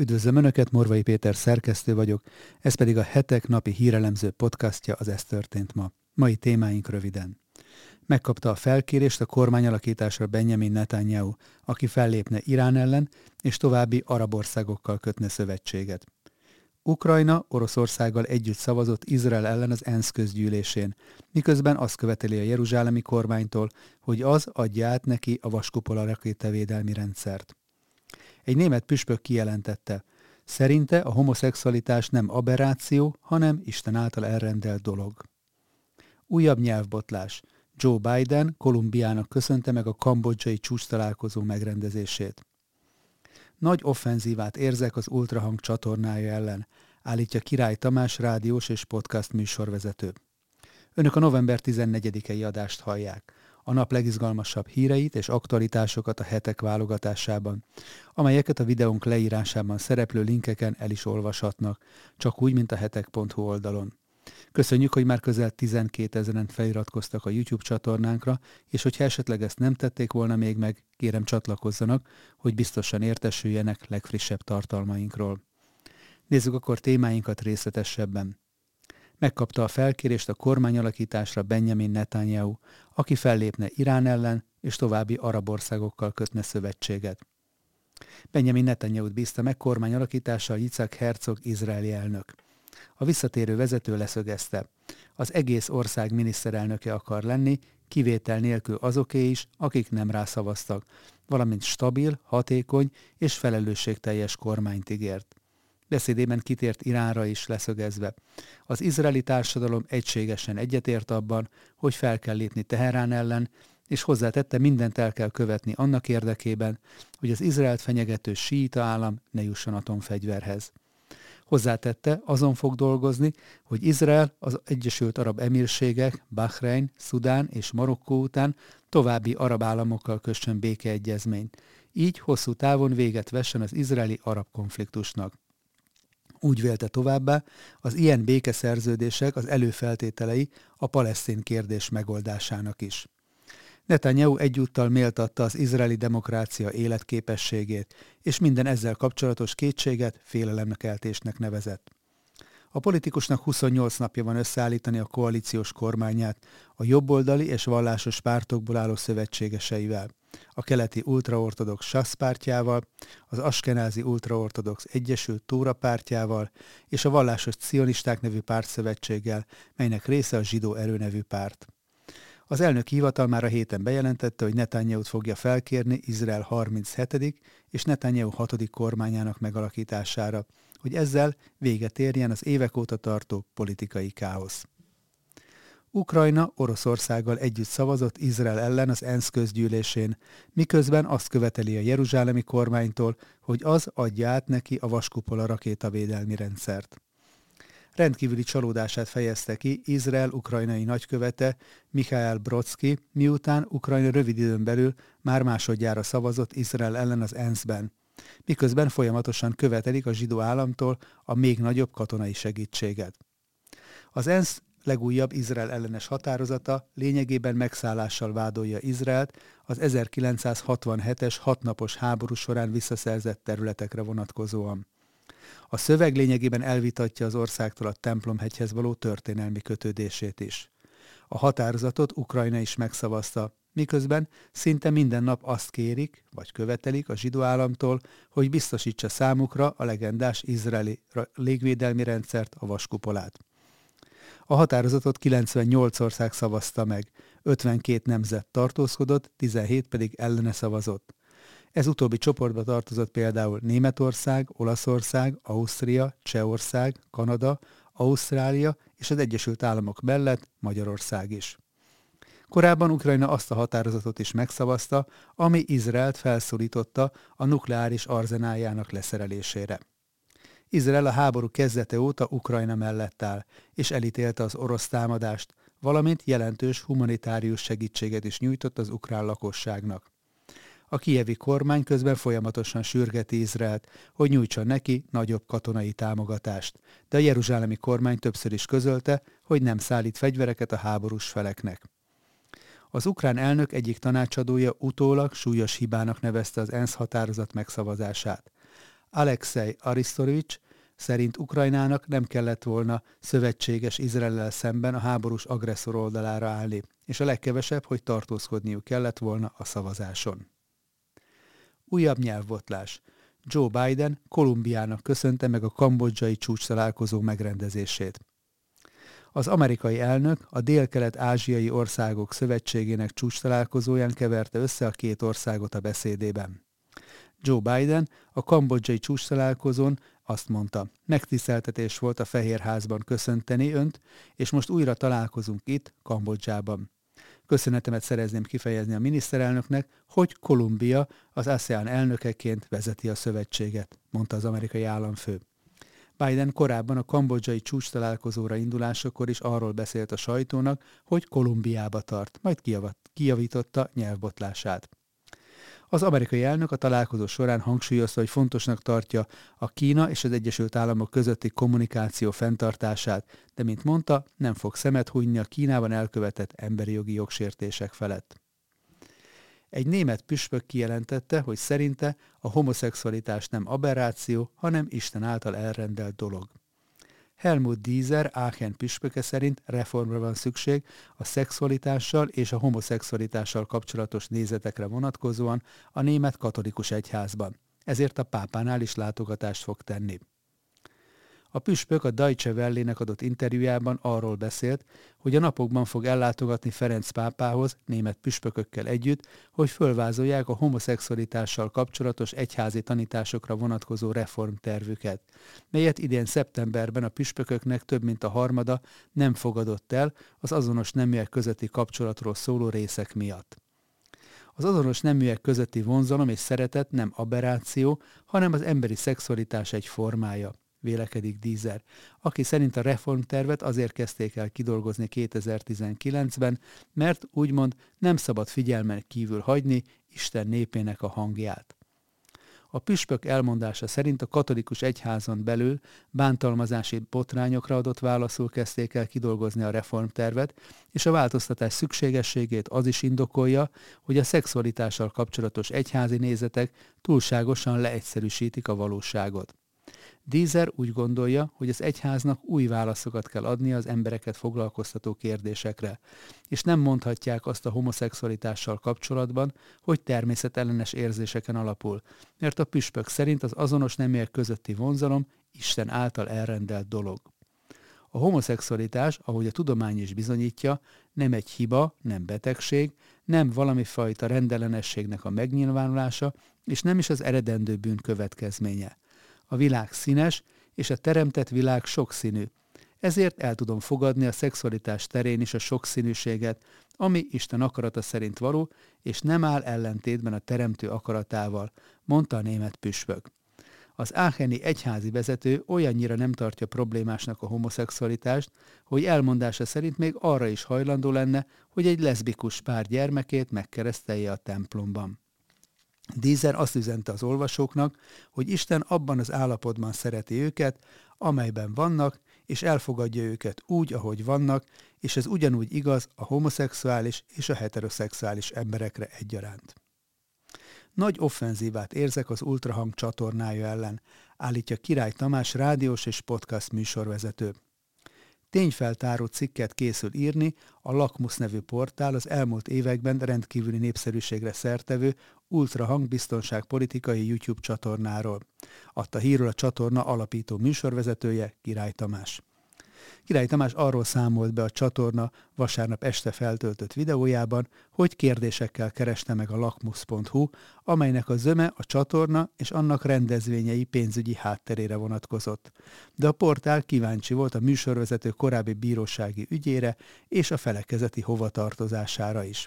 Üdvözlöm Önöket, Morvai Péter szerkesztő vagyok, ez pedig a hetek napi hírelemző podcastja az Ez történt ma. Mai témáink röviden. Megkapta a felkérést a kormányalakításra Benjamin Netanyahu, aki fellépne Irán ellen, és további arab országokkal kötne szövetséget. Ukrajna Oroszországgal együtt szavazott Izrael ellen az ENSZ közgyűlésén, miközben azt követeli a jeruzsálemi kormánytól, hogy az adja át neki a vaskupola rakétavédelmi rendszert. Egy német püspök kijelentette, szerinte a homoszexualitás nem aberráció, hanem Isten által elrendelt dolog. Újabb nyelvbotlás. Joe Biden Kolumbiának köszönte meg a kambodzsai csúcs találkozó megrendezését. Nagy offenzívát érzek az Ultrahang csatornája ellen, állítja Király Tamás rádiós és podcast műsorvezető. Önök a november 14-i adást hallják a nap legizgalmasabb híreit és aktualitásokat a hetek válogatásában, amelyeket a videónk leírásában szereplő linkeken el is olvashatnak, csak úgy, mint a hetek.hu oldalon. Köszönjük, hogy már közel 12 ezeren feliratkoztak a YouTube csatornánkra, és hogyha esetleg ezt nem tették volna még meg, kérem csatlakozzanak, hogy biztosan értesüljenek legfrissebb tartalmainkról. Nézzük akkor témáinkat részletesebben megkapta a felkérést a kormányalakításra Benjamin Netanyahu, aki fellépne Irán ellen és további arab országokkal kötne szövetséget. Benjamin Netanyahu-t bízta meg kormányalakítással Yitzhak Herzog izraeli elnök. A visszatérő vezető leszögezte, az egész ország miniszterelnöke akar lenni, kivétel nélkül azoké is, akik nem rászavaztak, valamint stabil, hatékony és felelősségteljes kormányt ígért. Beszédében kitért Iránra is leszögezve. Az izraeli társadalom egységesen egyetért abban, hogy fel kell lépni Teherán ellen, és hozzátette, mindent el kell követni annak érdekében, hogy az Izraelt fenyegető síita állam ne jusson atomfegyverhez. Hozzátette, azon fog dolgozni, hogy Izrael, az Egyesült Arab Emírségek, Bahrein, Szudán és Marokkó után további arab államokkal kössön békeegyezményt. Így hosszú távon véget vessen az izraeli-arab konfliktusnak. Úgy vélte továbbá, az ilyen békeszerződések az előfeltételei a palesztin kérdés megoldásának is. Netanyahu egyúttal méltatta az izraeli demokrácia életképességét, és minden ezzel kapcsolatos kétséget félelemkeltésnek nevezett. A politikusnak 28 napja van összeállítani a koalíciós kormányát a jobboldali és vallásos pártokból álló szövetségeseivel a keleti ultraortodox SASZ pártjával, az askenázi ultraortodox Egyesült Tóra pártjával és a vallásos cionisták nevű pártszövetséggel, melynek része a zsidó erő nevű párt. Az elnök hivatal már a héten bejelentette, hogy Netanyahu-t fogja felkérni Izrael 37. és Netanyahu 6. kormányának megalakítására, hogy ezzel véget érjen az évek óta tartó politikai káosz. Ukrajna Oroszországgal együtt szavazott Izrael ellen az ENSZ közgyűlésén, miközben azt követeli a jeruzsálemi kormánytól, hogy az adja át neki a vaskupola rakétavédelmi rendszert. Rendkívüli csalódását fejezte ki Izrael ukrajnai nagykövete Mikhail Brodsky, miután Ukrajna rövid időn belül már másodjára szavazott Izrael ellen az ENSZ-ben, miközben folyamatosan követelik a zsidó államtól a még nagyobb katonai segítséget. Az ENSZ legújabb Izrael ellenes határozata lényegében megszállással vádolja Izraelt az 1967-es hatnapos háború során visszaszerzett területekre vonatkozóan. A szöveg lényegében elvitatja az országtól a templomhegyhez való történelmi kötődését is. A határozatot Ukrajna is megszavazta, miközben szinte minden nap azt kérik, vagy követelik a zsidó államtól, hogy biztosítsa számukra a legendás izraeli légvédelmi rendszert, a vaskupolát. A határozatot 98 ország szavazta meg, 52 nemzet tartózkodott, 17 pedig ellene szavazott. Ez utóbbi csoportba tartozott például Németország, Olaszország, Ausztria, Csehország, Kanada, Ausztrália és az Egyesült Államok mellett Magyarország is. Korábban Ukrajna azt a határozatot is megszavazta, ami Izraelt felszólította a nukleáris arzenáljának leszerelésére. Izrael a háború kezdete óta Ukrajna mellett áll, és elítélte az orosz támadást, valamint jelentős humanitárius segítséget is nyújtott az ukrán lakosságnak. A kijevi kormány közben folyamatosan sürgeti Izraelt, hogy nyújtson neki nagyobb katonai támogatást, de a jeruzsálemi kormány többször is közölte, hogy nem szállít fegyvereket a háborús feleknek. Az ukrán elnök egyik tanácsadója utólag súlyos hibának nevezte az ENSZ határozat megszavazását. Alexei Arisztorovics szerint Ukrajnának nem kellett volna szövetséges Izraellel szemben a háborús agresszor oldalára állni, és a legkevesebb, hogy tartózkodniuk kellett volna a szavazáson. Újabb nyelvbotlás. Joe Biden Kolumbiának köszönte meg a kambodzsai csúcs találkozó megrendezését. Az amerikai elnök a dél-kelet-ázsiai országok szövetségének csúcs találkozóján keverte össze a két országot a beszédében. Joe Biden a kambodzsai csúcs találkozón azt mondta, megtiszteltetés volt a Fehérházban köszönteni önt, és most újra találkozunk itt, Kambodzsában. Köszönetemet szerezném kifejezni a miniszterelnöknek, hogy Kolumbia az ASEAN elnökeként vezeti a szövetséget, mondta az amerikai államfő. Biden korábban a kambodzsai csúcs találkozóra indulásakor is arról beszélt a sajtónak, hogy Kolumbiába tart, majd kijavította nyelvbotlását. Az amerikai elnök a találkozó során hangsúlyozta, hogy fontosnak tartja a Kína és az Egyesült Államok közötti kommunikáció fenntartását, de mint mondta, nem fog szemet hunyni a Kínában elkövetett emberi jogi jogsértések felett. Egy német püspök kijelentette, hogy szerinte a homoszexualitás nem aberráció, hanem Isten által elrendelt dolog. Helmut Diezer, Aachen püspöke szerint reformra van szükség a szexualitással és a homoszexualitással kapcsolatos nézetekre vonatkozóan a német katolikus egyházban. Ezért a pápánál is látogatást fog tenni. A püspök a Deutsche Welle-nek adott interjújában arról beszélt, hogy a napokban fog ellátogatni Ferenc pápához német püspökökkel együtt, hogy fölvázolják a homoszexualitással kapcsolatos egyházi tanításokra vonatkozó reformtervüket, melyet idén szeptemberben a püspököknek több mint a harmada nem fogadott el az azonos neműek közötti kapcsolatról szóló részek miatt. Az azonos neműek közötti vonzalom és szeretet nem aberráció, hanem az emberi szexualitás egy formája vélekedik Dízer, aki szerint a reformtervet azért kezdték el kidolgozni 2019-ben, mert úgymond nem szabad figyelmen kívül hagyni Isten népének a hangját. A püspök elmondása szerint a katolikus egyházon belül bántalmazási botrányokra adott válaszul kezdték el kidolgozni a reformtervet, és a változtatás szükségességét az is indokolja, hogy a szexualitással kapcsolatos egyházi nézetek túlságosan leegyszerűsítik a valóságot. Dízer úgy gondolja, hogy az egyháznak új válaszokat kell adnia az embereket foglalkoztató kérdésekre, és nem mondhatják azt a homoszexualitással kapcsolatban, hogy természetellenes érzéseken alapul, mert a püspök szerint az azonos neműek közötti vonzalom Isten által elrendelt dolog. A homoszexualitás, ahogy a tudomány is bizonyítja, nem egy hiba, nem betegség, nem valami fajta rendellenességnek a megnyilvánulása, és nem is az eredendő bűn következménye. A világ színes, és a teremtett világ sokszínű. Ezért el tudom fogadni a szexualitás terén is a sokszínűséget, ami Isten akarata szerint való, és nem áll ellentétben a teremtő akaratával, mondta a német püspök. Az áheni egyházi vezető olyannyira nem tartja problémásnak a homoszexualitást, hogy elmondása szerint még arra is hajlandó lenne, hogy egy leszbikus pár gyermekét megkeresztelje a templomban. Dízer azt üzente az olvasóknak, hogy Isten abban az állapotban szereti őket, amelyben vannak, és elfogadja őket úgy, ahogy vannak, és ez ugyanúgy igaz a homoszexuális és a heteroszexuális emberekre egyaránt. Nagy offenzívát érzek az Ultrahang csatornája ellen, állítja Király Tamás rádiós és podcast műsorvezető. Tényfeltáró cikket készül írni a Lakmus nevű portál az elmúlt években rendkívüli népszerűségre szertevő Ultra Hangbiztonság politikai YouTube csatornáról. Adta hírul a csatorna alapító műsorvezetője Király Tamás. Király Tamás arról számolt be a csatorna vasárnap este feltöltött videójában, hogy kérdésekkel kereste meg a lakmus.hu, amelynek a zöme a csatorna és annak rendezvényei pénzügyi hátterére vonatkozott. De a portál kíváncsi volt a műsorvezető korábbi bírósági ügyére és a felekezeti hovatartozására is.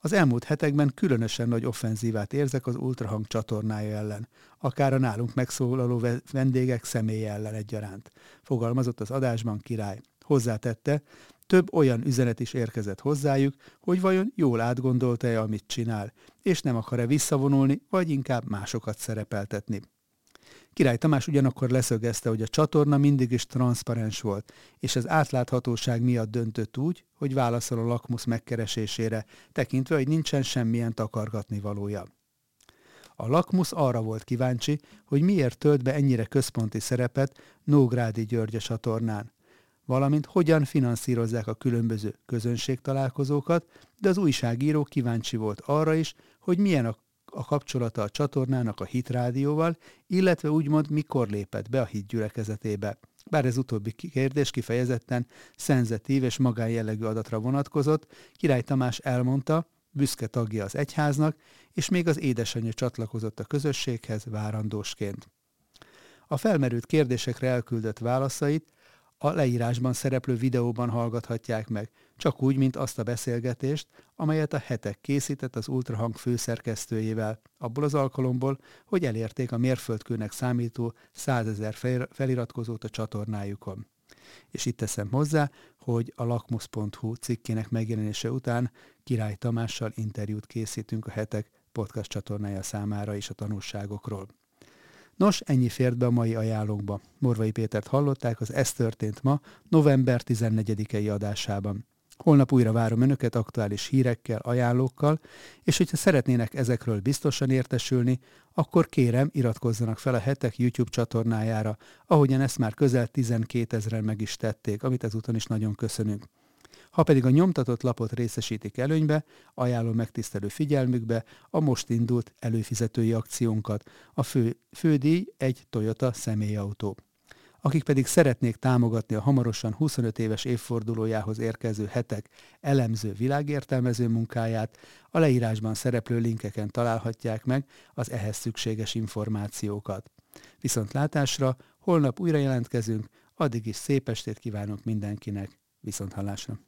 Az elmúlt hetekben különösen nagy offenzívát érzek az Ultrahang csatornája ellen, akár a nálunk megszólaló vendégek személye ellen egyaránt, fogalmazott az adásban király. Hozzátette, több olyan üzenet is érkezett hozzájuk, hogy vajon jól átgondolta-e, amit csinál, és nem akar-e visszavonulni, vagy inkább másokat szerepeltetni. Király Tamás ugyanakkor leszögezte, hogy a csatorna mindig is transzparens volt, és az átláthatóság miatt döntött úgy, hogy válaszol a lakmusz megkeresésére, tekintve, hogy nincsen semmilyen takargatni valója. A Lakmus arra volt kíváncsi, hogy miért tölt be ennyire központi szerepet Nógrádi György a csatornán, valamint hogyan finanszírozzák a különböző közönségtalálkozókat, de az újságíró kíváncsi volt arra is, hogy milyen a, a kapcsolata a csatornának a hitrádióval, illetve úgymond mikor lépett be a hit gyülekezetébe. Bár ez utóbbi kérdés kifejezetten szenzetív és magánjellegű adatra vonatkozott, Király Tamás elmondta, büszke tagja az egyháznak, és még az édesanyja csatlakozott a közösséghez várandósként. A felmerült kérdésekre elküldött válaszait a leírásban szereplő videóban hallgathatják meg, csak úgy, mint azt a beszélgetést, amelyet a hetek készített az Ultrahang főszerkesztőjével, abból az alkalomból, hogy elérték a mérföldkőnek számító százezer feliratkozót a csatornájukon. És itt teszem hozzá, hogy a lakmus.hu cikkének megjelenése után Király Tamással interjút készítünk a hetek podcast csatornája számára is a tanulságokról. Nos, ennyi fért be a mai ajánlókba. Morvai Pétert hallották az Ez történt ma, november 14-i adásában. Holnap újra várom Önöket aktuális hírekkel, ajánlókkal, és hogyha szeretnének ezekről biztosan értesülni, akkor kérem iratkozzanak fel a hetek YouTube csatornájára, ahogyan ezt már közel 12 ezeren meg is tették, amit ezúton is nagyon köszönünk. Ha pedig a nyomtatott lapot részesítik előnybe, ajánlom megtisztelő figyelmükbe a most indult előfizetői akciónkat. A fő, fődíj egy Toyota személyautó. Akik pedig szeretnék támogatni a hamarosan 25 éves évfordulójához érkező hetek elemző világértelmező munkáját, a leírásban szereplő linkeken találhatják meg az ehhez szükséges információkat. Viszont látásra, holnap újra jelentkezünk, addig is szép estét kívánok mindenkinek, viszont hallásra!